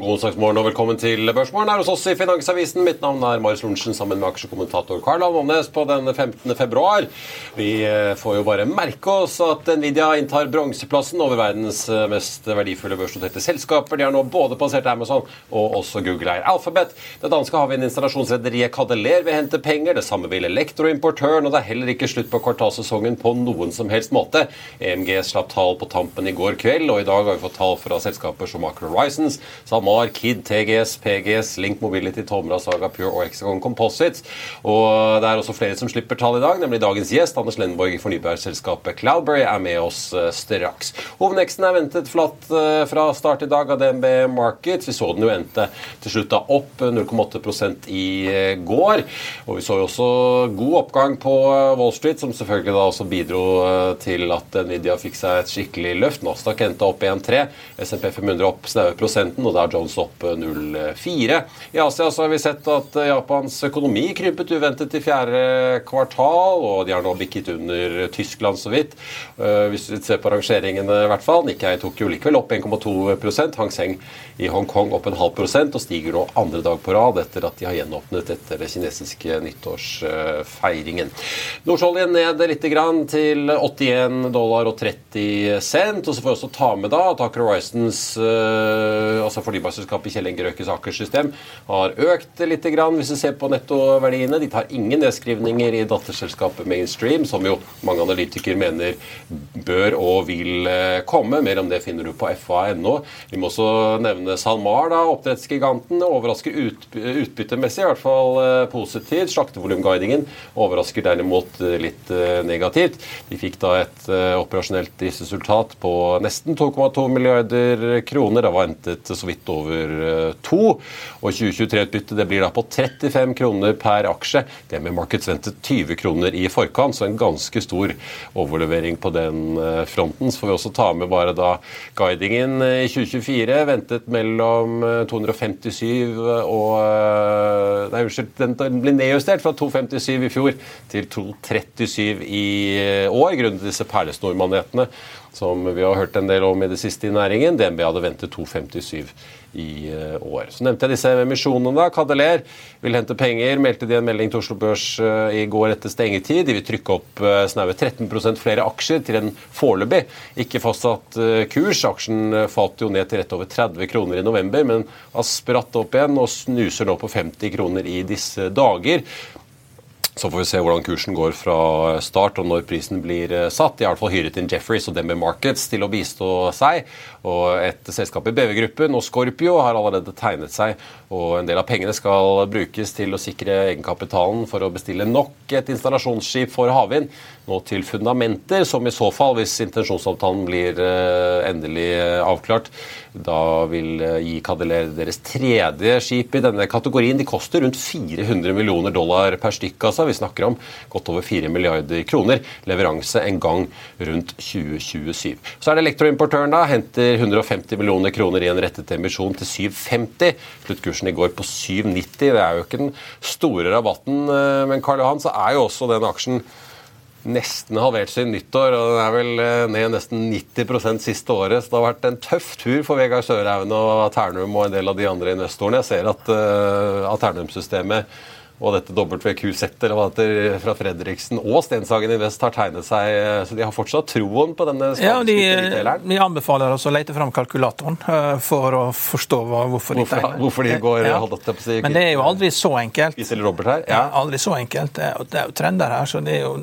God onsdagsmorgen og velkommen til Børsmorgen her hos oss i Finansavisen. Mitt navn er Marius Lorentzen sammen med aksjekommentator Karl Alvånes på den 15. februar. Vi eh, får jo bare merke oss at Nvidia inntar bronseplassen over verdens eh, mest verdifulle børsnoterte selskaper. De har nå både passert Amazon og også Google eier Alphabet. Det danske har vi en installasjonsrederiet Cadeler vil hente penger. Det samme vil elektroimportøren, og det er heller ikke slutt på kvartalsesongen på noen som helst måte. EMG slapp tall på tampen i går kveld, og i dag har vi fått tall fra selskaper som Macro Horizons, SalMar, Kid, TGS, PGS, Link Mobility, Tomra, Saga Pure og Hexagon Composites. Og det er også flere som slipper tall i dag, nemlig dagens gjest, Anders Lenborg i fornybarselskapet Cloudberry, er med oss eh, straks. Hovedveksten er ventet flatt eh, fra start i dag av DNB Markets. Vi så den jo endte til slutt da opp 0,8% i eh, går. Og vi så jo også god oppgang på Wall Street, som selvfølgelig da også bidro til at Nvidia fikk seg et skikkelig løft. Nasdaq endte opp 1,3, SMP 500 opp snaue prosenten, og Dow Jones opp 0,4. I Asia så har vi sett at Japans økonomi krympet uventet i fjerde kvartal, og de har nå bikket under Tyskland så vidt. Hvis vi ser på rangeringene, i hvert fall. Nikkei tok jo likevel opp 1,2 Hang Seng i Hongkong opp en halv prosent, og stiger nå andre dag på rad etter at de har gjenåpnet etter det kinesiske nyttårsfeiringen. Nordsjøoljen ned litt grann til 81 dollar og 30 cent. Og så får vi også ta med da at Aker Horizons, altså fornybarselskapet Kjell Inge Røkkes Akers system har økt litt grann, hvis du ser på nettoverdiene. De tar ingen nedskrivninger i datterselskapet Mainstream, som jo mange analytikere mener bør og vil komme. Mer om det finner du på fa.no. Vi må også nevne SalMar, da, oppdrettsgiganten. Overrasker ut, utbyttemessig, i hvert fall eh, positivt. Slaktevolumguidingen overrasker derimot eh, litt eh, negativt. De fikk da et eh, operasjonelt driftsresultat på nesten 2,2 milliarder kroner. Det var ventet så vidt over eh, to. Og 2023-utbyttet det blir da på 35 kroner per aksje. Det med markeds ventet 20 kroner i forkant, så en ganske stor overlevering på den eh, fronten. Så får vi også ta med bare da guidingen i 2024. Ventet mellom eh, 257 og eh, Nei, unnskyld, den, ble nedjustert fra 257 i fjor til 237 i år, grunnet disse perlesnormanetene som vi har hørt en del om i det siste i næringen. DNB hadde ventet 257 i eh, år. Så nevnte jeg disse emisjonene. da. Kadeler vil hente penger, meldte de en melding til Oslo Børs eh, i går etter stengetid. De vil trykke opp eh, snaue 13% flere aksjer til en foreløpig ikke fastsatt kurs. Aksjen falt jo ned til rett over 30 kroner i november, men har spratt opp igjen og snuser nå på 50 kroner i disse dager. Så får vi se hvordan kursen går fra start og når prisen blir eh, satt. De har i hvert fall hyret inn Jefferies og DNB Markets til å bistå seg. Og et selskap i BV-gruppen og Scorpio har allerede tegnet seg. Og en del av pengene skal brukes til å sikre egenkapitalen for å bestille nok et installasjonsskip for havvind. Nå til fundamenter, som i så fall, hvis intensjonsavtalen blir eh, endelig eh, avklart, da vil eh, gi Cadeler deres tredje skip i denne kategorien. De koster rundt 400 millioner dollar per stykk. altså. Vi snakker om godt over 4 milliarder kroner. Leveranse en gang rundt 2027. Så er det elektroimportøren da, henter 150 millioner kroner i en rettet emisjon til 750. Sluttkursen i går på 790. Det er jo ikke den store rabatten, eh, men Karl Johan, så er jo også den aksjen nesten halvert siden nyttår, og den er vel eh, ned nesten 90% siste året. Så det har vært en tøff tur for Vegard Sørhaugen og Ternum og en del av de andre investorene. Jeg ser at uh, Ternum-systemet og dette WQZ eller hva det heter, fra Fredriksen og Stenshagen i vest har tegnet seg, eh, så de har fortsatt troen på denne Ja, de, de anbefaler oss å lete fram kalkulatoren uh, for å forstå hva, hvorfor de Hvorfor, tegner. hvorfor de går Ja. holdt opp, si, Men det er jo aldri så enkelt. Gisel Robert her? Ja, aldri så enkelt. Det er, jo- er trender her, så det er jo,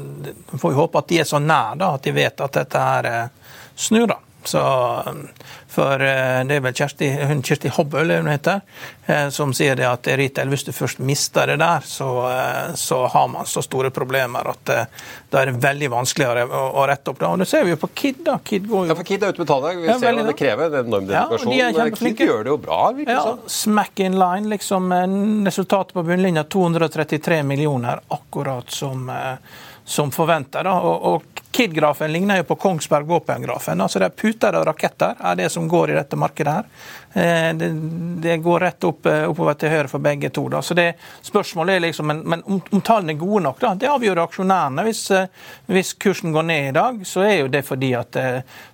vi får jo håpe at de er så nær da, at de vet at dette her eh, snur. da. Så, for eh, det er vel Kjersti, hun Kirsti Hobbøl hun heter, eh, som sier det at retail, hvis du først mister det der, så, eh, så har man så store problemer at da er det veldig vanskelig å, å rette opp det. Og det ser vi jo på Kid. da. Kid går jo... Ja, for Kid er ute med tallet. Vi ja, ser at det krever en enorm dedikasjon. Ja, Kid gjør det jo bra. virker ja, sånn. Smack in line, liksom. Resultatet på bunnlinja 233 millioner, akkurat som som forventa. Og, og Kid-grafen ligner jo på Kongsberg våpengrafen. Altså det er puter og raketter er det som går i dette markedet. her. Eh, det, det, går rett opp, eh, oppover til høyre for begge to. Da. Så det Spørsmålet er liksom, Men, men om, om, tallene er gode nok, da, det avgjør aksjonærene. Hvis, eh, hvis, kursen går ned i dag, så er jo det fordi at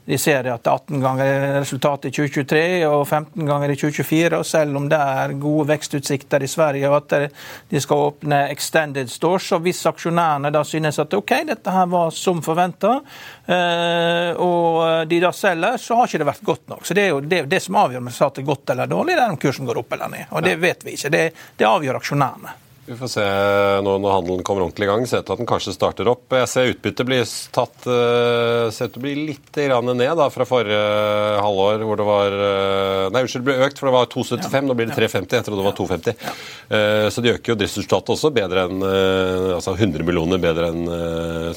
de ser at 18 ganger resultatet i 2023 og 15 ganger i 2024. og Selv om det er gode vekstutsikter i Sverige og at de skal åpne extended stores, så hvis aksjonærene da synes at OK, dette her var som forventa, og de da selger, så har ikke det vært godt nok. Så Det er jo det, det som avgjør om det er godt eller dårlig, det er om kursen går opp eller ned. Og Det vet vi ikke. Det, det avgjør aksjonærene. Vi får se nå når handelen kommer ordentlig i gang. Se til at den kanskje starter opp. Jeg ser utbyttet blir tatt uh, ser ut til å bli litt ned da, fra forrige halvår, hvor det var uh, Nei, unnskyld, det ble økt, for det var 2,75. Ja. Nå blir det 3,50. Jeg trodde det var 2,50. Ja. Uh, så de øker jo driftsresultatet også bedre enn altså 100 millioner bedre enn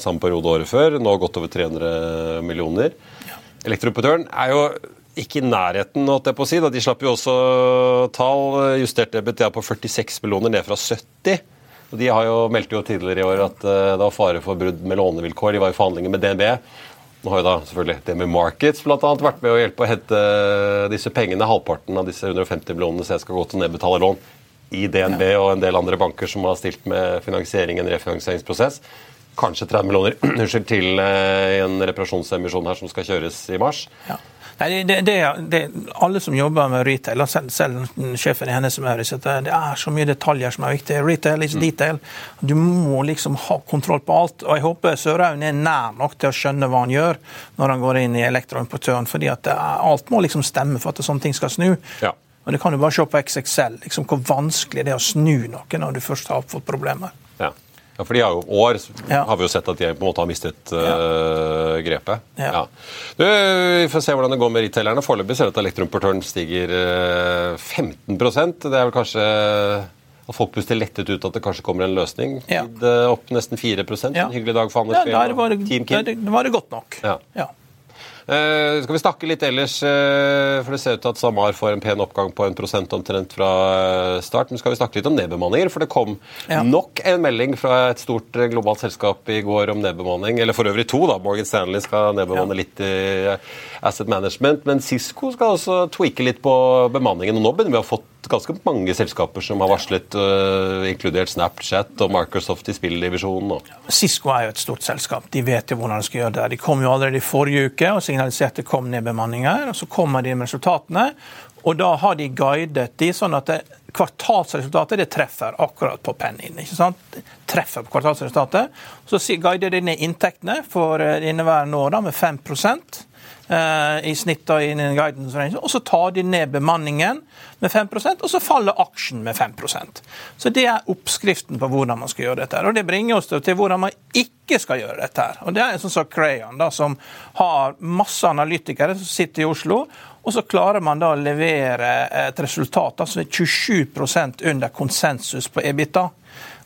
samme periode året før. Nå godt over 300 millioner. Ja. Elektroperatøren er jo ikke i nærheten, holdt jeg på å si. Da. De slapp jo også tall, justert EBTA på 46 millioner ned fra 70. Og de har jo meldte jo tidligere i år at uh, det var fare for brudd med lånevilkår. De var i forhandlinger med DNB. Nå har jo da selvfølgelig DNB Markets blant annet vært med å hjelpe å hente disse pengene. Halvparten av disse 150 millionene som skal gå til å nedbetale lån i DNB ja. og en del andre banker som har stilt med finansiering i en refinansieringsprosess. Kanskje 30 millioner til uh, en reparasjonsemisjon her som skal kjøres i mars. Ja. Nei, det, det, det, alle som jobber med retail, selv, selv sjefen i hennes Mauritz, det er så mye detaljer som er viktig. Retail is mm. detail. Du må liksom ha kontroll på alt. og Jeg håper Sørhaugen er nær nok til å skjønne hva han gjør når han går inn i elektroimportøren. fordi at alt må liksom stemme for at sånne ting skal snu. Ja. Og Det kan du bare se på XXL, liksom hvor vanskelig det er å snu noe når du først har fått problemer. Ja, for de har jo år ja. har vi jo sett at de på en måte har mistet uh, grepet. Ja. Du, vi får se hvordan det går med retailerne. Foreløpig ser det til at elektroimportøren stiger uh, 15% Det er vel kanskje at folk puster lettet ut at det kanskje kommer en løsning. Ja. Opp nesten 4 En hyggelig dag for Anders ja, Team Kim. Da var det godt nok. Ja. Uh, skal vi snakke litt ellers, uh, for det ser ut til at SalMar får en pen oppgang på en prosent omtrent fra eh, start. Men skal vi snakke litt om nedbemanninger? For det kom ja. nok en melding fra et stort globalt selskap i går om nedbemanning. Eller for øvrig to, da. Morgan Stanley skal nedbemanne ja. litt i Asset Management. Men Cisco skal også tweake litt på bemanningen. Og nå begynner vi å ha fått ganske mange selskaper som har varslet, uh, inkludert Snapchat og Microsoft i spilldivisjonen. Cisco er jo et stort selskap. De vet jo hvordan de skal gjøre det. De kom jo allerede i forrige uke og signaliserte kom nedbemanninger. og Så kommer de med resultatene. Og da har de guidet de sånn at det, kvartalsresultatet det treffer akkurat på penningen. ikke sant? Treffer på kvartalsresultatet. Så guider de ned inntektene for eh, inneværende år da, med 5 Eh, i snitt innen guidance range, og så tar de ned bemanningen med 5% og så faller aksjen med 5% Så Det er oppskriften på hvordan man skal gjøre dette. og Det bringer oss til hvordan man ikke skal gjøre dette. Og Det er en sånn som Crayon, da, som har masse analytikere som sitter i Oslo. Og så klarer man da å levere et resultat altså 27% under konsensus på EBITDA.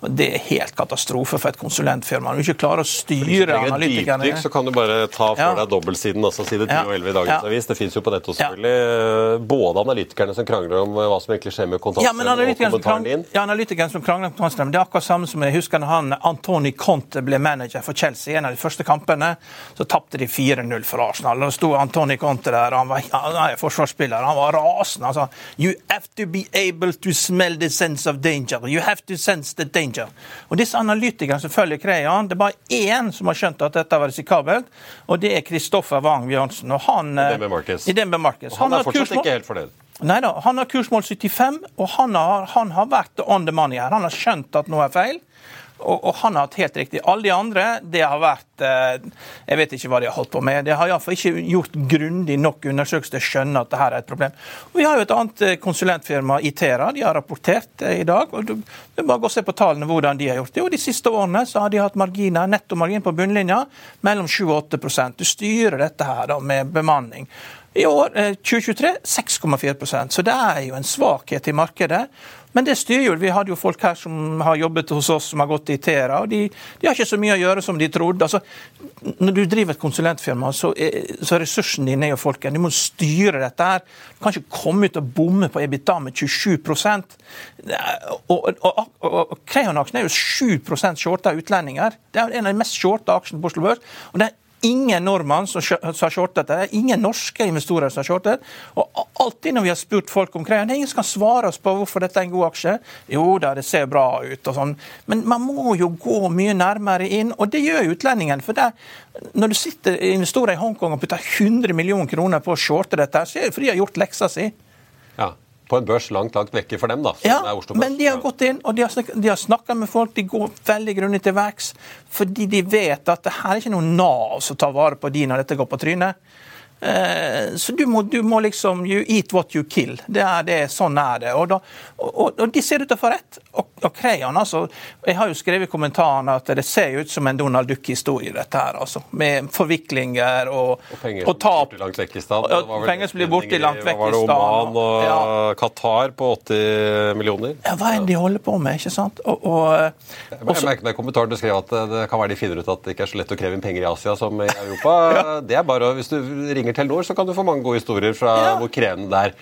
Det er helt katastrofe for et konsulentfirma. Når du ikke klarer å styre analytikerne dypdykk, så kan du bare ta for ja. deg dobbeltsiden, altså side 10 og 11 i dagens ja. avis. Det fins jo på nettet selvfølgelig. Både analytikerne som krangler om hva som egentlig skjer med kontantstrømmen ja, og kommentaren din. Ja, analytikerne som krangler om kontantstrømmen. Det er akkurat samme som jeg husker når han, Antoni Conte ble manager for Chelsea. En av de første kampene så tapte de 4-0 for Arsenal. Da sto Antoni Conte der, han var, han er forsvarsspiller, han var rasende. Han sa You have to be able to smell the sense of danger. You have to sense the danger danger. Og disse analytikerne som følger Crayon, det er bare én som har skjønt at dette var risikabelt, og det er Kristoffer Wang Bjørnsen. Og han, I DNB Markets. I DNB Markets. Han, han er fortsatt ikke helt fornøyd? Nei da, han har kursmål 75, og han har, han har vært on the money her. Han har skjønt at noe er feil. Og, og, han har hatt helt riktig. Alle de andre det har vært eh, Jeg vet ikke hva de har holdt på med. De har iallfall ikke gjort grundig nok undersøkelse til å skjønne at dette er et problem. Og vi har jo et annet eh, konsulentfirma, Itera. De har rapportert i dag. og du, du bare gå og se på tallene hvordan de har gjort det. Og De siste årene så har de hatt marginer, nettomargin på bunnlinja mellom 7 og 8 Du styrer dette her da med bemanning. I år, 2023, 6,4% Så det er jo en svakhet i markedet. Men det styrer jo. Vi hadde jo folk her som har jobbet hos oss, som har gått i Tera. og de, de, har ikke så mye å gjøre som de trodde. Altså, når du driver et konsulentfirma, så er, så ressursen din jo folkene. Du må styre dette her. Du kan ikke komme ut og bomme på EBITDA med 27 Og, og, og, Crayon-aksjen er jo 7 shorta utlendinger. Det er en av de mest shorta aksjene på Oslo Børs. og det er ingen nordmann som har shortet det. Ingen norske investorer som har shortet. Og alltid når vi har spurt folk om Crayon, det er ingen som kan svare oss på hvorfor dette er en god aksje. Jo da, det ser bra ut og sånn. Men man må jo gå mye nærmere inn, og det gjør utlendingen. For det, når du sitter investorer i Hongkong og putter 100 millioner kroner på å shorte dette, så er det fordi de har gjort leksa si. Ja på en børs langt langt vekke for dem. da. ja, men de har gått inn og de har, de har snakka med folk. De går veldig grundig til verks fordi de vet at det her er ikke noe Nav som tar vare på de når dette går på trynet. Eh, så du må, du må, liksom You eat what you kill. Det er det, sånn er det. Og, da, og, og de ser ut til å få rett. Og, og Crayon, altså Jeg har jo skrevet i kommentarene at det ser ut som en Donald Duck-historie, dette her. altså. Med forviklinger og, og og tap. Penger som blir borte langt vekk i stedet. Oman og ja. Qatar på 80 millioner. Ja, Hva enn de holder på med? ikke sant? Og, og, jeg merket meg i kommentaren du skrev at det kan være de finner ut at det ikke er så lett å kreve inn penger i Asia som i Europa. ja. Det er bare, Hvis du ringer ringer Telenor, så kan du få mange gode historier fra ja. hvor krevende det er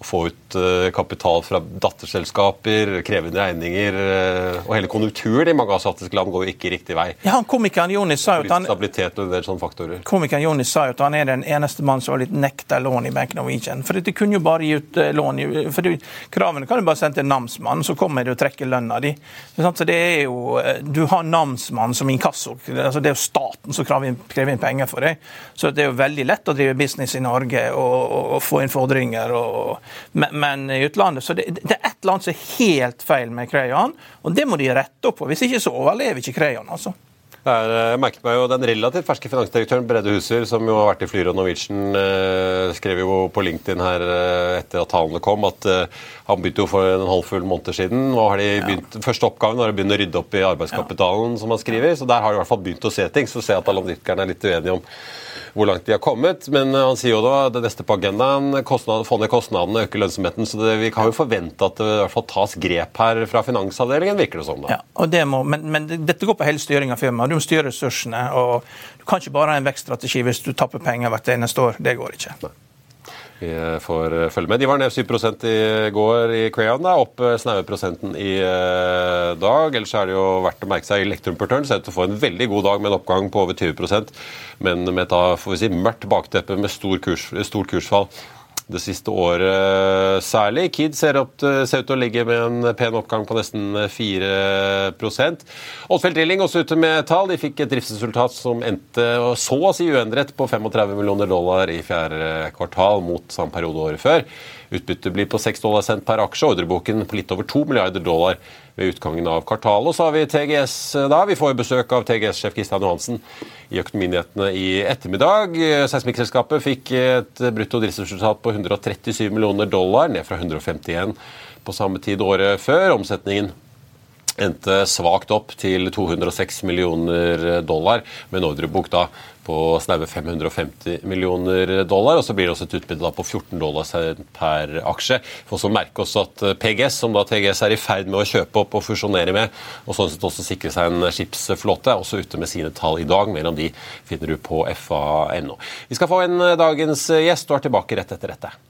å få ut uh, kapital fra datterselskaper, krevende regninger uh, Og hele konjunkturen i mange asiatiske land går jo ikke riktig vei. Ja, han Komikeren Jonis sa jo at han, stabilitet og en del sånne faktorer. Komikeren Jonis sa jo at han er den eneste mannen som har litt nekta lån i Bank Norwegian. For de kunne jo bare gi ut uh, lån. for det, Kravene kan du bare sende til namsmannen, så kommer de og trekker lønna di. Så det er jo, Du har namsmannen som inkasso. altså Det er jo staten som krever inn, krever inn penger for deg. Så det er jo veldig lett å drive business i Norge og, og, og få inn fordringer. og men, men, i utlandet. Så det, det, er et eller annet som er helt feil med Crayon, og det må de rette opp på. Hvis ikke så overlever ikke Crayon. altså. Jeg eh, merket meg jo Den relativt ferske finansdirektøren Brede Huser, som jo har vært i Flyr og Norwegian, eh, skrev jo på LinkedIn her eh, etter at tallene kom, at han begynte jo for en halvfull måned siden. og har de begynt, ja. Første oppgaven var å begynne å rydde opp i arbeidskapitalen, ja. som han skriver. Så der har de i hvert fall begynt å se ting. Så ser jeg at analytikerne er litt uenige om hvor langt de har kommet. Men han sier jo da det neste på agendaen kostnad, få ned kostnadene, øke lønnsomheten. Så det, vi kan jo forvente at det i hvert fall tas grep her fra finansavdelingen, virker det som. da. Ja, det må, men, men dette går på hele styring av firmaet. Du må styre ressursene. og Du kan ikke bare ha en vekststrategi hvis du tapper penger hvert eneste år. Det går ikke. Nei. Vi får eh, følge med. De var ned 7 i går i Crayon. Da. Opp eh, snaue prosenten i eh, dag. Ellers er det jo verdt å merke seg Electrum per turn ser ut til å få en veldig god dag med en oppgang på over 20% men med et da, får vi si, mørkt bakteppe med stor kurs, stort kursfall det siste året særlig. Kid ser, opp, ser, ut til å ligge med en pen oppgang på nesten 4% Oddfeldt Drilling også ute med tall. De fikk et driftsresultat som endte så å si uendret på 35 millioner dollar i fjerde kvartal mot samme periode året før. Utbyttet blir på 6 dollar cent per aksje, ordreboken på litt over 2 milliarder dollar ved utgangen av kvartalet. Så har vi TGS da. Vi får besøk av TGS-sjef Kristian Johansen i Økonominyhetene i ettermiddag. Seismikkselskapet fikk et brutto driftsresultat på 137 millioner dollar, ned fra 151 på samme tid året før. Omsetningen endte svakt opp til 206 millioner dollar, med en ordrebok da på snaue 550 millioner dollar. Og så blir det også et utbytte på 14 dollar per aksje. For også merke oss at PGS, som da TGS er i ferd med å kjøpe opp og fusjonere med, og sånn sett også sikre seg en skipsflåte, også ute med sine tall i dag. Mer om de finner du på fa.no. Vi skal få en dagens gjest og er tilbake rett etter dette.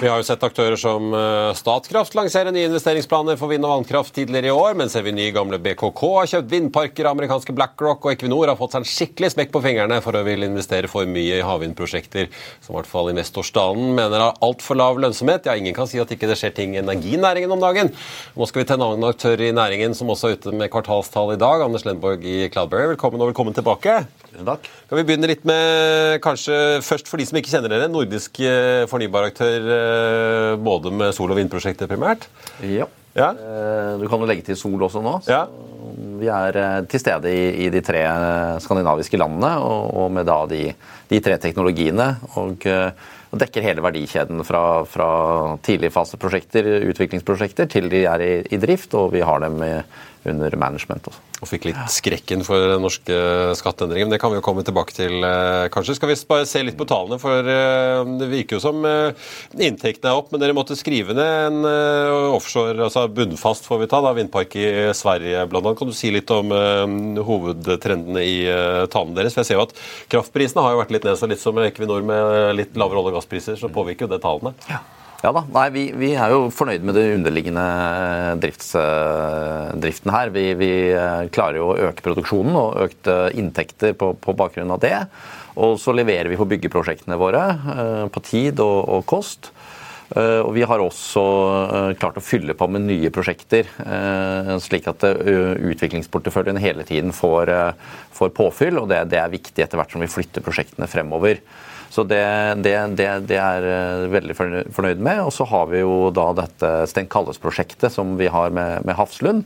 Vi har jo sett aktører som eh, Statkraft lansere nye investeringsplaner for vind- og vannkraft tidligere i år, men ser vi nye gamle BKK har kjøpt vindparker, amerikanske BlackRock og Equinor har fått seg en skikkelig smekk på fingrene for å ville investere for mye i havvindprosjekter, som i hvert fall investorstanden mener har altfor lav lønnsomhet. Ja, ingen kan si at ikke det skjer ting i energinæringen om dagen. Nå skal vi til en annen aktør i næringen som også er ute med kvartalstall i dag. Anders Lenborg i Cloudberry, velkommen og velkommen tilbake. Takk. Kan vi begynne litt med, kanskje først for de som ikke kjenner dere, nordisk eh, fornybaraktør eh, både med sol- og vindprosjekter primært? Ja. Ja. Eh, Du kan jo legge til sol også nå. Ja. Vi er eh, til stede i, i de tre eh, skandinaviske landene, og, og med da de, de tre teknologiene. Og, eh, og dekker hele verdikjeden fra, fra tidligfaseprosjekter, utviklingsprosjekter, til de er i, i drift, og vi har dem i, under management også. Og fikk litt skrekken for den norske skatteendringen. Men det kan vi jo komme tilbake til, eh, kanskje. Skal vi bare se litt på tallene, for eh, det virker jo som eh, inntektene er opp, men dere måtte skrive ned en offshore, altså bunnfast får vi ta, da, vindpark i Sverige annet. Kan du si litt om hovedtrendene i tallene deres? For jeg ser jo at kraftprisene har jo vært litt ned, så litt som Equinor med litt lavere olje- og gasspriser, så påvirker jo det tallene. Ja da, nei, vi, vi er jo fornøyd med den underliggende drifts, eh, driften her. Vi, vi eh, klarer jo å øke produksjonen og økte inntekter på, på bakgrunn av det. Og så leverer vi på byggeprosjektene våre eh, på tid og, og kost. Eh, Og vi har også eh, klart å fylle på med nye prosjekter, eh, slik at eh, utviklingsporteføljen hele tiden får, eh, får påfyll. og det, det er viktig etter hvert som vi flytter prosjektene fremover. Så det, det, det, det er jeg veldig fornøyd med. Og så har vi jo da dette Sten Kalles-prosjektet som vi har med, med Hafslund.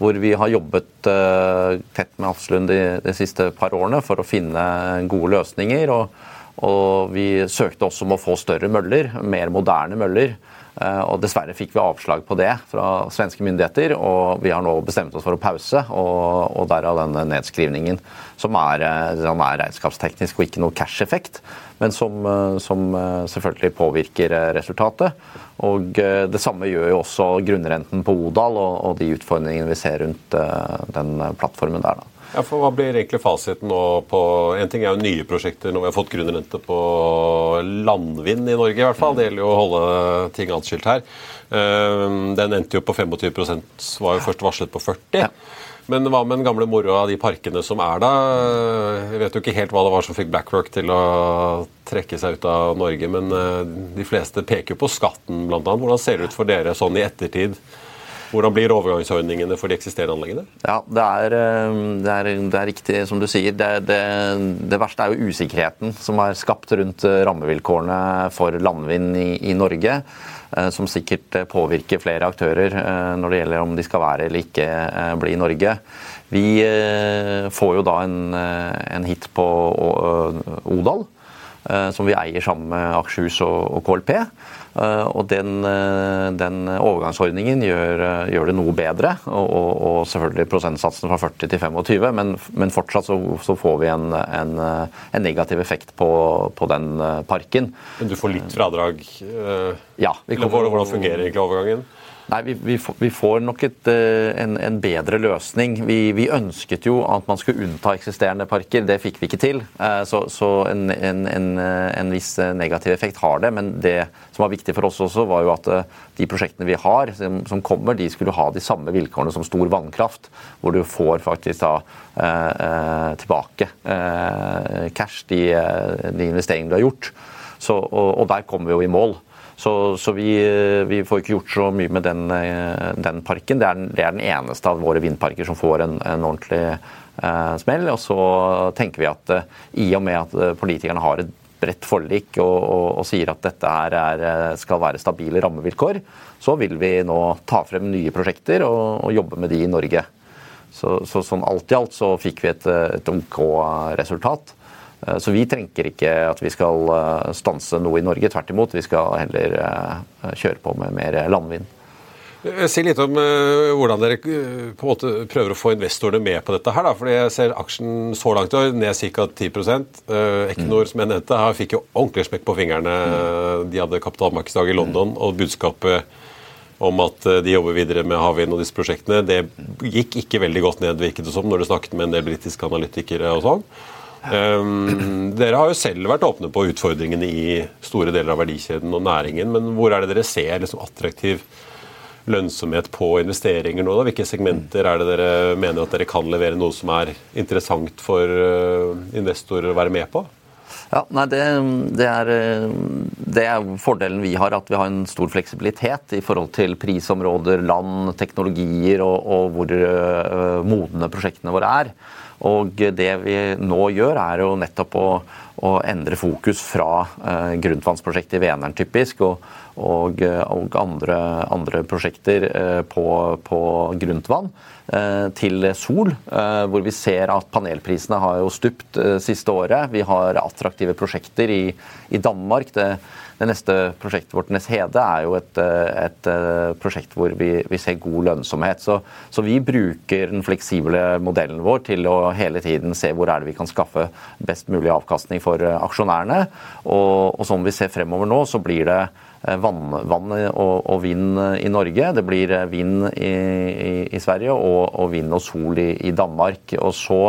Hvor vi har jobbet eh, tett med Hafslund de, de siste par årene for å finne gode løsninger. Og, og vi søkte også om å få større møller, mer moderne møller. Eh, Og dessverre fikk vi avslag på det fra svenske myndigheter, og vi har nå bestemt oss for å pause, og, og derav denne nedskrivningen, som er, eh, som er regnskapsteknisk og ikke noe cash-effekt, men som, eh, som selvfølgelig påvirker resultatet. Og det samme gjør jo også grunnrenten på Odal og, og de utfordringene vi ser rundt den plattformen der. da. Ja, for Hva blir egentlig fasiten nå på En ting er jo nye prosjekter når vi har fått grunnrente på landvind i Norge, i hvert fall. Det gjelder jo å holde ting atskilt her. Eh, Den endte jo på 25% var jo først varslet på 40 Ja. Men hva med den gamle moroa av de parkene som er da? Jeg vet jo ikke helt hva det var som fikk BlackRock til å trekke seg ut av Norge, men eh, de fleste peker jo på skatten, annet. Hvordan ser det ut for dere sånn i ettertid? Hvordan blir overgangsordningene for de eksisterende anleggene? Ja, det er, eh, det er, det er riktig som du sier. Det, det, verste er jo usikkerheten som er skapt rundt eh, rammevilkårene for landvind i, i Norge. eh, Som sikkert påvirker flere aktører når det gjelder om de skal være eller ikke bli i Norge. Vi får jo da en, en hit på Odal. som vi eier sammen med Akershus og KLP. Og den, den overgangsordningen gjør, gjør, det noe bedre. Og, og, selvfølgelig prosentsatsen fra 40 til 25, men, men fortsatt så, så, får vi en, en, en negativ effekt på, på, den parken. Men du får litt fradrag? Ja. Kommer, hvordan fungerer egentlig overgangen? Nei, vi, vi, vi, får nok et, eh, en, en, bedre løsning. Vi, vi, ønsket jo at man skulle unnta eksisterende parker. Det fikk vi ikke til. Eh, så, så en, en, en, viss negativ effekt har det. Men det som var viktig for oss også, var jo at eh, de prosjektene vi har som, som kommer, de skulle ha de samme vilkårene som stor vannkraft. Hvor du får faktisk da eh, tilbake eh, cash, de, de investeringene du har gjort. Så, og, og der kommer vi jo i mål. Så, så vi, vi, får ikke gjort så mye med den, eh, den parken. Det er det er den, eneste av våre vindparker som får en, en ordentlig eh, smell. Og så tenker vi at eh, i og med at eh, politikerne har et bredt forlik og, og, og sier at dette her er, eh, skal være stabile rammevilkår, så vil vi nå ta frem nye prosjekter og, og jobbe med de i Norge. Så, så sånn alt i alt så fikk vi et, et OK resultat. Eh, så vi trenger ikke at vi skal eh, stanse noe i Norge. Tvert imot, vi skal heller eh, kjøre på med mer landvind. Si litt om hvordan dere på en måte prøver å få investorene med på dette. her. Da, fordi Jeg ser aksjen så langt i år ned ca. 10 uh, Equinor som jeg nevnte, her fikk jo ordentlig smekk på fingrene. Mm. De hadde kapitalmarkedsdag i London, og budskapet om at de jobber videre med havvind og disse prosjektene, det gikk ikke veldig godt ned, virket det som, når du snakket med en del britiske analytikere og sånn. Um, dere har jo selv vært åpne på utfordringene i store deler av verdikjeden og næringen, men hvor er det dere ser liksom, attraktiv lønnsomhet på investeringer nå? Da? Hvilke segmenter er det dere mener at dere kan levere noe som er interessant for uh, investorer å være med på? Ja, nei, det, det, er, det, er, fordelen vi har, at vi har en stor fleksibilitet i forhold til prisområder, land, teknologier og, og hvor uh, modne prosjektene våre er. Og det vi nå gjør, er jo nettopp å, å endre fokus fra eh, grunnvannsprosjektet i Veneren typisk, og, og, og andre, andre, prosjekter eh, på, på gruntvann, eh, til sol. Eh, hvor vi ser at panelprisene har jo stupt eh, siste året. Vi har attraktive prosjekter i, i Danmark. Det, det neste prosjektet vårt, Nes Hede, er jo et, eh, et eh, prosjekt hvor vi, vi, ser god lønnsomhet. Så, så, vi bruker den fleksible modellen vår til å hele tiden se hvor er det vi kan skaffe best mulig avkastning for eh, aksjonærene. Og, og som vi ser fremover nå, så blir det vann, vann og, og, vind i Norge. Det blir vind i, i, i Sverige og, og, vind og sol i, i Danmark. Og så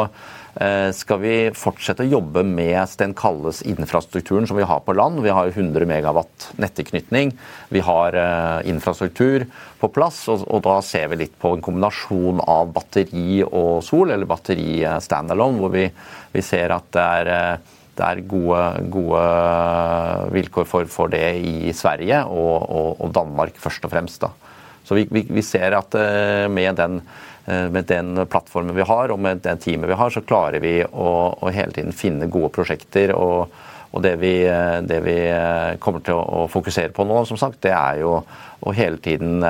skal vi fortsette å jobbe med Sten Kalles infrastrukturen som vi har på land. Vi har 100 megawatt nettilknytning. Vi har eh, infrastruktur på plass, og da ser vi litt på en kombinasjon av batteri og sol, eller batteri eh, standalone, hvor vi, vi ser at det er det er gode, gode vilkår for, for, det i Sverige og, og, og, Danmark først og fremst. Da. Så vi, vi, vi ser at med den Eh, med den plattformen vi har og med det teamet vi har, så klarer vi å, å hele tiden finne gode prosjekter. og, og det, vi, eh, det vi, eh, kommer til å fokusere på nå, som sagt, det er jo å hele tiden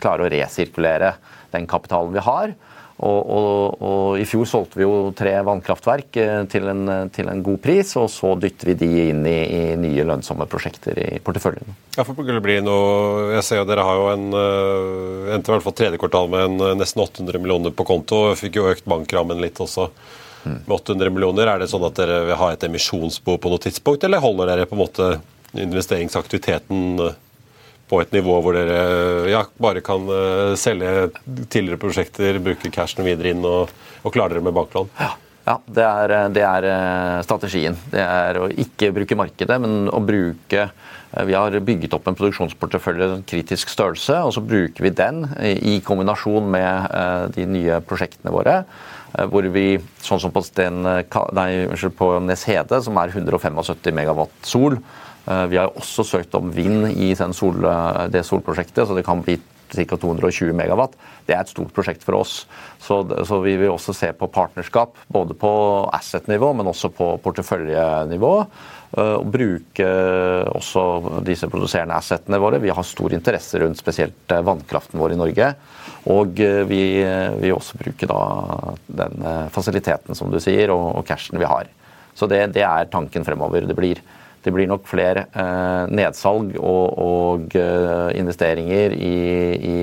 klare å resirkulere den kapitalen vi har. Og, og, og, I fjor solgte vi jo tre vannkraftverk eh, til en, til en, god pris, og så dytter vi de inn i, i nye lønnsomme prosjekter i porteføljen. Ja, for det bli noe, Jeg ser jo dere har jo en, eh, endte i hvert fall tredje kvartal med en, eh, nesten 800 millioner på konto. Fikk jo økt bankrammen litt også med 800 millioner. Er det sånn at dere vil ha et emisjonsbo på noe tidspunkt, eller holder dere på en måte investeringsaktiviteten på et nivå hvor dere ja, bare kan uh, selge tidligere prosjekter, bruke cashen videre inn og, og klare dere med banklån? Ja. Ja, det er, det er, eh, strategien. Det er å ikke bruke markedet, men å bruke eh, Vi har bygget opp en produksjonsportefølje kritisk størrelse, og så bruker vi den i kombinasjon med de nye prosjektene våre. Hvor vi, sånn som på, Sten, nei, på Nes Hede, som er 175 megawatt sol, Eh, vi har også søkt om vind i sol, eh, det solprosjektet, så det kan bli ca. 220 megawatt. Det er et stort prosjekt for oss. Så, så, vi vil også se på partnerskap, både på asset-nivå, men også på porteføljenivå. Eh, og bruke også disse produserende assetene våre. Vi har stor interesse rundt spesielt vannkraften vår i Norge. Og vi vil også bruke da den fasiliteten som du sier, og, og cashen vi har. Så det, det er tanken fremover. Det blir, det blir nok flere eh, nedsalg og, og eh, investeringer i, i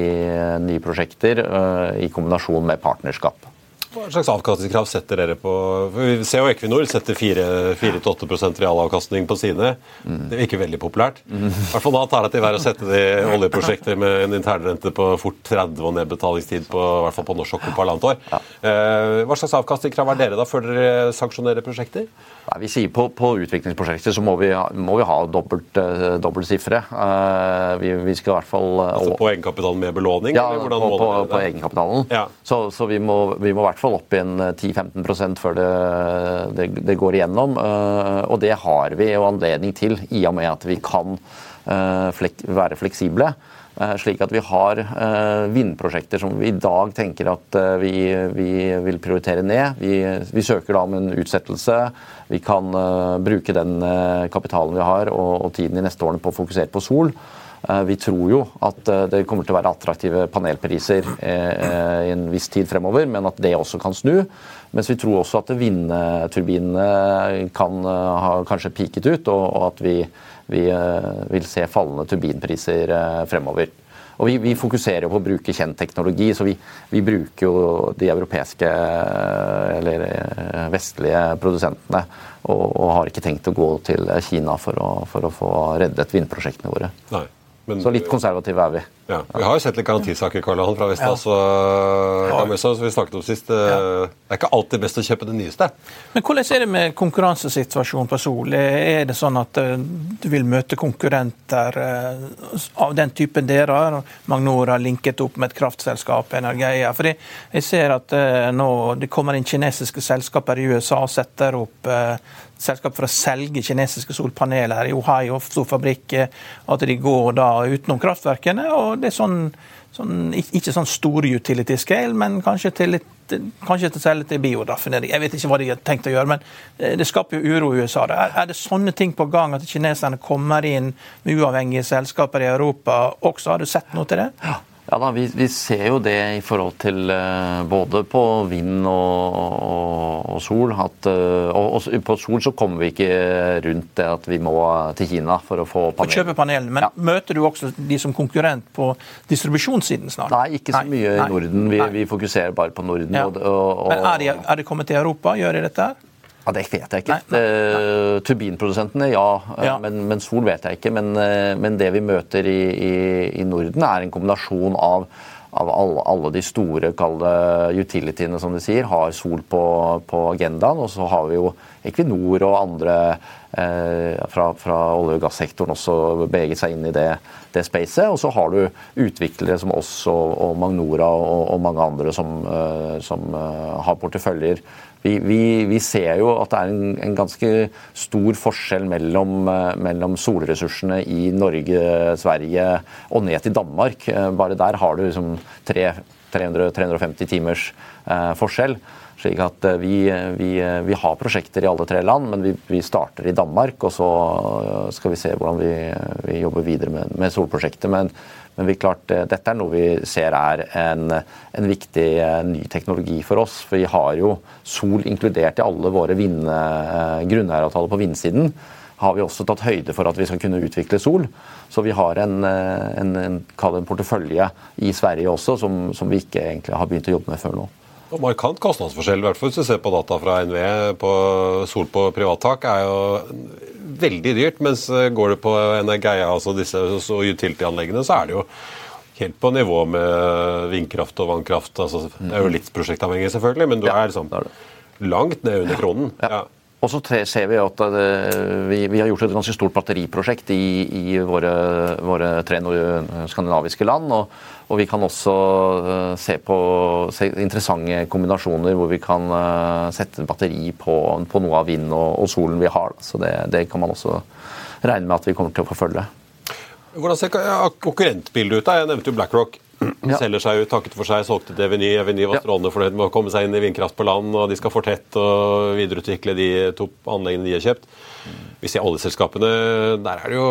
nye prosjekter eh, i kombinasjon med partnerskap. Hva slags avkastningskrav setter dere på Vi ser jo Equinor setter 4-8% realavkastning på sine. Det er ikke veldig populært. I hvert fall da tar det til vær å sette det i oljeprosjekter med en internrente på fort 30 og nedbetalingstid på, i hvert fall på norsk sokkel på halvannet år. Eh, Hva slags avkastningskrav er dere da før dere sanksjonerer prosjekter? Nei, vi sier på, på utviklingsprosjekter så må vi, må vi ha dobbelt, uh, dobbelt sifre. Eh, vi, vi skal i hvert fall eh, Altså på egenkapitalen med belåning? Ja, på, på, på egenkapitalen. Ja. Så, så vi, må, vi må i hvert fall opp i en 10-15 før det, det, det går igjennom. Eh, og det har vi jo anledning til i og med at vi kan eh, flek, være fleksible. Eh, Slik at vi har eh, vindprosjekter som vi i dag tenker at eh, vi, vi vil prioritere ned. Vi, vi søker da om en utsettelse. Vi kan eh, bruke den eh, kapitalen vi har og, og tiden de neste årene på å fokusere på sol. Eh, Vi tror jo at eh, det kommer til å være attraktive panelpriser eh, i en viss tid fremover, men at det også kan snu. Mens vi tror også at vindturbinene kan ha kanskje peaket ut, og at vi, vi vil se fallende turbinpriser fremover. Og vi, vi fokuserer jo på å bruke kjent teknologi, så vi, vi bruker jo de europeiske eller vestlige produsentene. Og, og har ikke tenkt å gå til Kina for å, for å få reddet vindprosjektene våre. Nei. Men, Så litt konservative er vi. ja. Vi har jo sett litt garantisaker Karl Johan, fra Vestas og Gamesa, som vi snakket om sist. Det er ikke alltid best å kjøpe det nyeste. Men hvordan er det med konkurransesituasjonen på Sol? Er det sånn at eh, du vil møte konkurrenter eh, av den typen dere har? Magnora linket opp med et kraftselskap, Energeia. Fordi jeg ser at eh, nå det kommer inn kinesiske selskaper i USA og setter opp eh, selskap for å selge kinesiske solpaneler i Ohio, stor fabrikk. eh, At de går da utenom kraftverkene. og det er sånn, sånn Ikke sånn store utility scale, men kanskje til litt Kanskje til å selge til bioraffinering. Jeg vet ikke hva de har tenkt å gjøre, men eh, det skaper jo uro i USA. Er, er det sånne ting på gang, at kineserne kommer inn med uavhengige selskaper i Europa også? Har du sett noe til det? Ja da, vi, vi ser jo det i forhold til eh, både på vind og, og, og sol. At, eh, og, og på sol så kommer vi ikke rundt det at vi må til Kina for å få panel. kjøpe panelene. Men Ja. møter du også de som konkurrent på distribusjonssiden snart? Nei, ikke så mye Nei. i Norden. Vi, vi fokuserer bare på Norden. Ja. Men er de, er de kommet til Europa? Gjør de dette? her? Ja, Det vet jeg ikke. Nei, nei, nei. Turbinprodusentene, ja. Eh, Ja. Men, men sol vet jeg ikke. Men, eh, men det vi møter i, i, i Norden, er en kombinasjon av av alle, alle de store kall utilityene, som de sier, har sol på, på agendaen. Og så har vi jo Equinor og andre eh, fra, fra olje- og gassektoren også beveget seg inn i det, det spacet. Og så har du utviklere som oss og, og Magnora og, og mange andre som, eh, som eh, har porteføljer vi, vi, vi ser jo at det er en, en ganske stor forskjell mellom, eh, mellom solressursene i Norge, Sverige og ned til Danmark. Eh, Bare der har du liksom 300-350 timers eh, forskjell. Slik at eh, vi, vi, vi har prosjekter i alle tre land, men vi, vi starter i Danmark. Og så eh, skal vi se hvordan vi, jobber videre med, med solprosjektet. Men, men klart, eh, dette er noe vi ser er en, en viktig eh, ny teknologi for oss. For vi har jo sol inkludert i alle våre eh, grunneieravtaler på vindsiden. Har vi også tatt høyde for at vi skal kunne utvikle sol. Så vi har en, eh, en, en, en portefølje i Sverige også som, som vi ikke egentlig har begynt å jobbe med før nå. Og Markant kostnadsforskjell, i hvert fall hvis du ser på data fra NVE på sol på privattak, er jo veldig dyrt. Mens eh, går du på Energeia, altså disse og utility-anleggene, så er det jo helt på nivå med vindkraft og vannkraft. Altså, det er jo litt prosjektavhengig, selvfølgelig, men du er liksom langt ned under kronen. Ja. Og så ser vi at eh, vi, vi har gjort et ganske stort batteriprosjekt i, i våre, våre tre skandinaviske land. Og, og vi kan også eh, se på se interessante kombinasjoner hvor vi kan eh, sette batteri på, på noe av vind og, og solen vi har. Så det, det kan man også regne med at vi kommer til å forfølge. Hvordan ser konkurrentbildet ut? da? Jeg nevnte jo BlackRock. Ja. Selger seg ut, takket for seg, solgte til Eveny. Eveny var strålende fornøyd med å komme seg inn i vindkraft på land, og de skal fortette og videreutvikle de to anleggene de har kjøpt. Vi ser oljeselskapene, der er det jo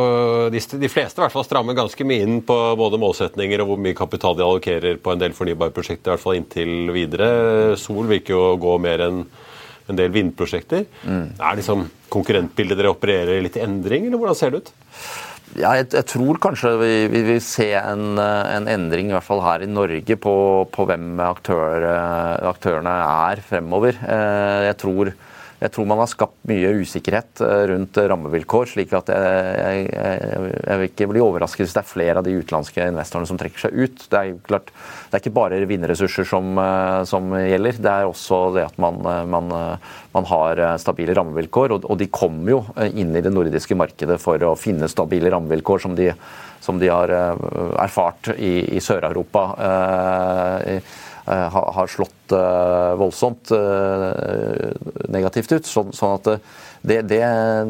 de, de fleste i hvert fall strammer ganske mye inn på både målsetninger og hvor mye kapital de allokerer på en del fornybare prosjekter, i hvert fall inntil videre. Sol virker jo å gå mer enn en del vindprosjekter. Er liksom konkurrentbildet dere opererer litt i endring, eller hvordan ser det ut? Ja, jeg, jeg, tror kanskje vi, vi vil se en, en, endring, i hvert fall her i Norge, på, på hvem aktør, aktørene er fremover. Eh, jeg tror jeg tror man har skapt mye usikkerhet eh, rundt rammevilkår. slik at jeg, jeg, jeg, vil ikke bli overrasket hvis det er flere av de utenlandske investorene som trekker seg ut. Det er, klart, det er ikke bare vindressurser som, eh, som, gjelder, det er også det at man, eh, man, man har stabile rammevilkår. Og, og, de kommer jo inn i det nordiske markedet for å finne stabile rammevilkår som de, som de har erfart i, i Sør-Europa. Eh, Eh, har slått eh, voldsomt eh, negativt ut. Sånn, sånn at det, det,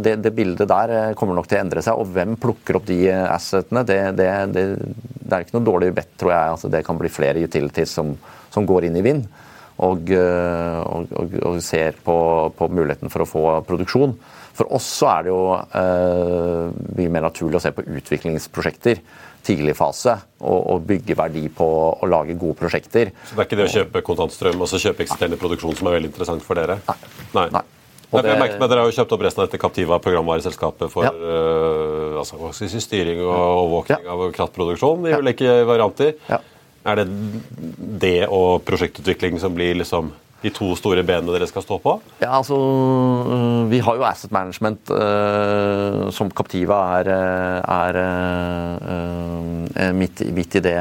det, det, bildet der kommer nok til å endre seg. Og hvem plukker opp de assetene, det, er ikke noe dårlig bedt, tror jeg. Altså, det kan bli flere utilities som, som går inn i vind. Og, og, og ser på, på, muligheten for å få produksjon. For oss så er det jo eh, mye mer naturlig å se på utviklingsprosjekter tidlig fase og, og, bygge verdi på å lage gode prosjekter. Så det er ikke det å kjøpe kontantstrøm og så kjøpe eksisterende produksjon som er veldig interessant for dere? Nei. Nei. Nei. Det... jeg merket meg Dere har jo kjøpt opp resten av dette Captiva, programvareselskapet for ja. uh, altså, si, styring og overvåkning ja. av kraftproduksjon i ja. ulike varianter. Ja. Er det det og prosjektutvikling som blir liksom de to store benene dere skal stå på? Ja, altså øh, Vi har jo asset management uh, som Captiva er, øh, er uh, midt, midt, i det,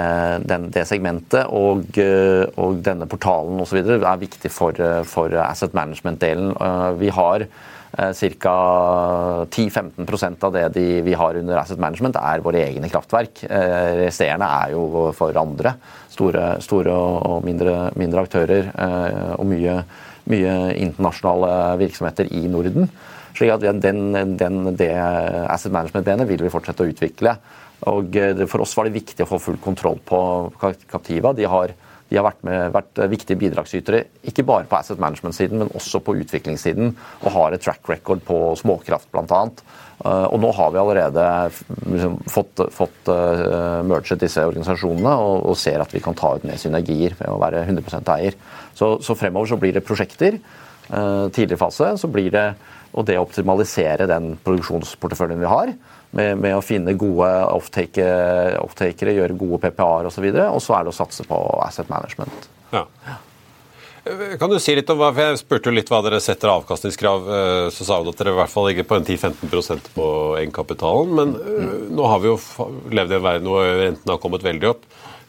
den, det segmentet. Og, uh, og, denne portalen osv. er viktig for, for asset management-delen. vi har Ca. 10-15% av det de, vi har under asset management, er våre egne kraftverk. Resterende er jo for andre. Store, store og mindre, mindre aktører. Og mye, mye, internasjonale virksomheter i Norden. slik at den, den, Det asset management-benet vil vi fortsette å utvikle. Og For oss var det viktig å få full kontroll på Captiva. De har de har vært, med, vært viktige bidragsytere, ikke bare på asset management-siden, men også på utviklingssiden, og har et track record på småkraft bl.a. Uh, og nå har vi allerede liksom, fått, fått uh, merget disse organisasjonene og, og, ser at vi kan ta ut mer synergier ved å være 100 eier. Så, så, fremover så blir det prosjekter. Uh, tidlig fase så blir det og det å optimalisere den produksjonsporteføljen vi har med, med å finne gode offtakere, off gjøre gode PPA-er osv. Og, så og så er det å satse på asset management. Ja. Kan du si litt om hva, for Jeg spurte jo litt hva dere setter avkastningskrav. Eh, så sa du at dere i hvert fall ligger på en 10-15% på egenkapitalen. Men mm. nå har vi jo levd i en verden hvor renten har kommet veldig opp.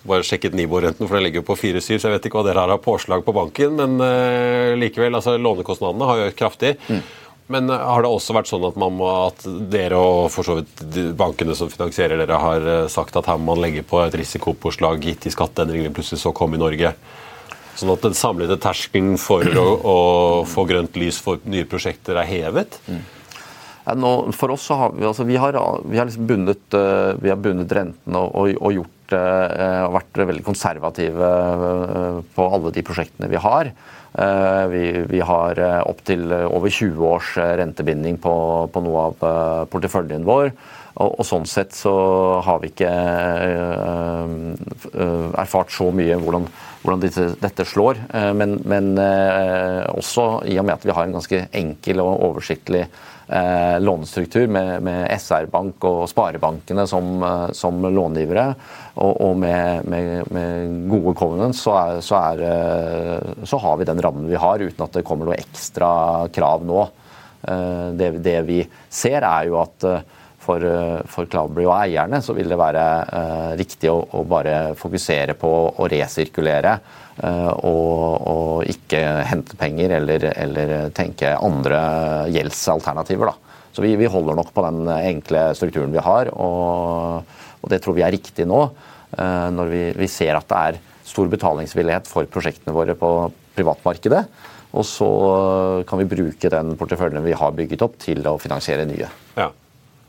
Bare sjekket Nibor-renten, for den ligger jo på 4-7, så jeg vet ikke hva dere har av påslag på banken. Men uh, likevel, altså lånekostnadene har jo økt kraftig. Mm. Men eh, har det også vært sånn at, må, at dere og for så vidt bankene som finansierer dere, har eh, sagt at her må man legge på et risikopåslag gitt i skatteendringene plutselig så kom i Norge? Sånn at den samlede terskelen for å, å, få grønt lys for nye prosjekter er hevet? Mm. Nå, for oss så har vi, altså, vi har, vi har liksom bundet, uh, vi har bundet renten og, og, og gjort, vært veldig konservative på alle de prosjektene vi har. Eh, vi, vi har eh, opptil eh, over 20 års rentebinding på, på noe av porteføljen vår. Og, og, sånn sett så har vi ikke erfart så mye hvordan, hvordan dette, dette, slår. Men, men også i og med at vi har en ganske enkel og oversiktlig eh, lånestruktur med, med SR-bank og sparebankene som, eh, som långivere, og, og med, med, med, gode covenants, så, er, så, er, eh, så, har vi den rammen vi har, uten at det kommer noe ekstra krav nå. Eh, det, det, vi ser, er jo at for, for Cloudberry og eierne så vil det være uh, riktig å, å, bare fokusere på å resirkulere Uh, og, og, ikke hente penger eller, eller tenke andre gjeldsalternativer. Da. Så vi, vi, holder nok på den enkle strukturen vi har, og, og det tror vi er riktig nå. Uh, når vi, vi, ser at det er stor betalingsvillighet for prosjektene våre på privatmarkedet. Og så kan vi bruke den porteføljen vi har bygget opp, til å finansiere nye. Ja.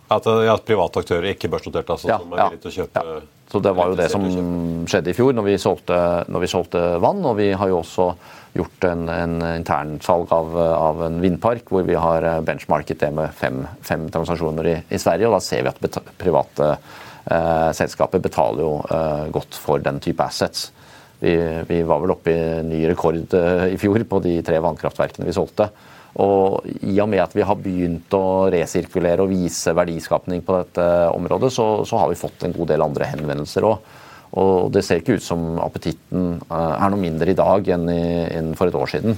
At, at private aktører, ikke børsnoterte, altså, ja, som er villige til å kjøpe ja. Så Det var jo det som skjedde i fjor, når vi solgte, når vi solgte vann. Og vi har jo også gjort en, en internsalg av, av en vindpark, hvor vi har benchmarket det med fem, fem transaksjoner i, i, Sverige. og Da ser vi at beta private eh, selskaper betaler jo eh, godt for den type assets. Vi, vi var vel oppe i ny rekord i fjor på de tre vannkraftverkene vi solgte. Og I og med at vi har begynt å resirkulere og vise verdiskapning på dette området, så, så har vi fått en god del andre henvendelser òg. Og det ser ikke ut som appetitten eh, er noe mindre i dag enn, i, enn for et år siden.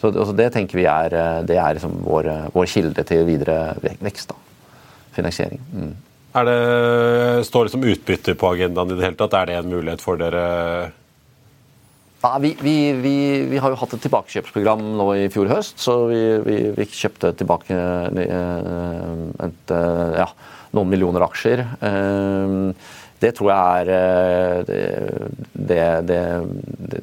Så altså det tenker vi er, eh, er liksom vår, vår, kilde til videre vekst. Da. Finansiering. Mm. Det, står det som utbytte på agendaen i det hele tatt? Er det en mulighet for dere? Ja, vi, vi, vi, vi, har jo hatt et tilbakekjøpsprogram nå i fjor høst, så vi, kjøpte tilbake eh, et, eh, ja, noen millioner aksjer. Eh, det tror jeg er det, det,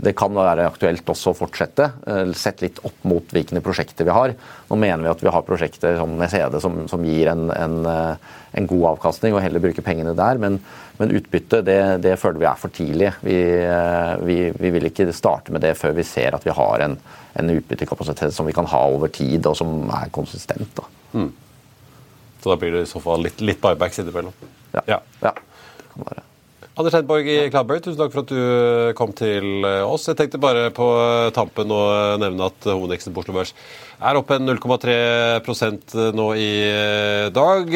det, kan være aktuelt også å fortsette. Sett litt opp mot hvilke prosjekter vi har. Nå mener vi at vi har prosjekter som med CD som, som gir en, en, en, god avkastning, og heller bruke pengene der. Men, men utbytte det, det, føler vi er for tidlig. Vi, vi, vi, vil ikke starte med det før vi ser at vi har en, en utbyttekapasitet som vi kan ha over tid, og som er konsistent. Da. Mm. Så da blir det i så fall litt, litt buybacks innimellom? Ja. ja. ja være. Anders Hedborg i Cloudberry, tusen takk for at du kom til oss. Jeg tenkte bare på tampen å nevne at hovedeksen på Oslo Børs er oppe 0,3% nå i dag.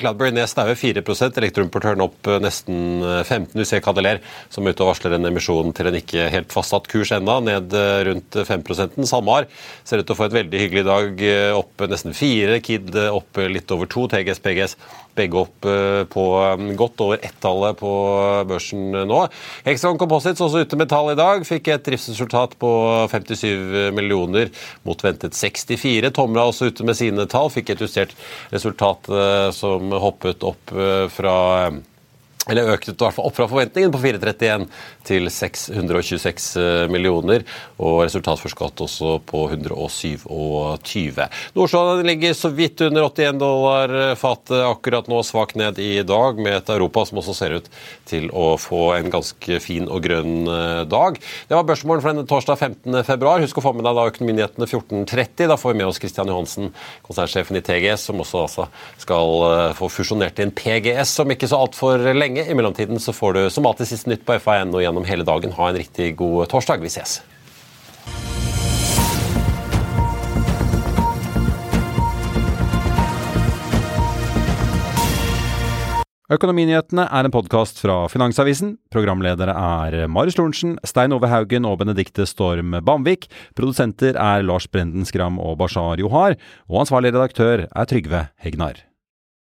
Cloudberry ned snaue 4 Elektroimportøren opp nesten 15 Du ser Cadeler, som er ute og varsler en emisjon til en ikke helt fastsatt kurs enda, ned rundt 5% SalMar ser ut til å få et veldig hyggelig dag, opp nesten 4 Kid opp litt over 2 TGS, PGS begge opp på godt over ett-tallet på børsen nå. Hexagon Composites også ute med tall i dag. Fikk et driftsresultat på 57 millioner mot ventet 64. Tomra også ute med sine tall. Fikk et justert resultat eh, som hoppet opp eh, fra eller økte i hvert fall opp fra forventningen på 431 til 626 eh, millioner. Og resultatforskatt for skatt også på 127. Nordsjøen ligger så vidt under 81 dollar fatet akkurat nå, svakt ned i dag, med et Europa som også ser ut til å få en ganske fin og grønn eh, dag. Det var børsmålen for denne torsdag 15. februar. Husk å få med deg da økonominyhetene 14.30. Da får vi med oss Christian Johansen, konsernsjefen i TGS, som også altså skal eh, få fusjonert inn PGS om ikke så altfor lenge lenge. I mellomtiden så får du som alltid siste nytt på FA1 og gjennom hele dagen. Ha en riktig god torsdag. Vi ses. Økonominyhetene er en podkast fra Finansavisen. Programledere er Marius Lorentzen, Stein Ove Haugen og Benedikte Storm Bamvik. Produsenter er Lars Brenden Skram og Bashar Johar. Og ansvarlig redaktør er Trygve Hegnar.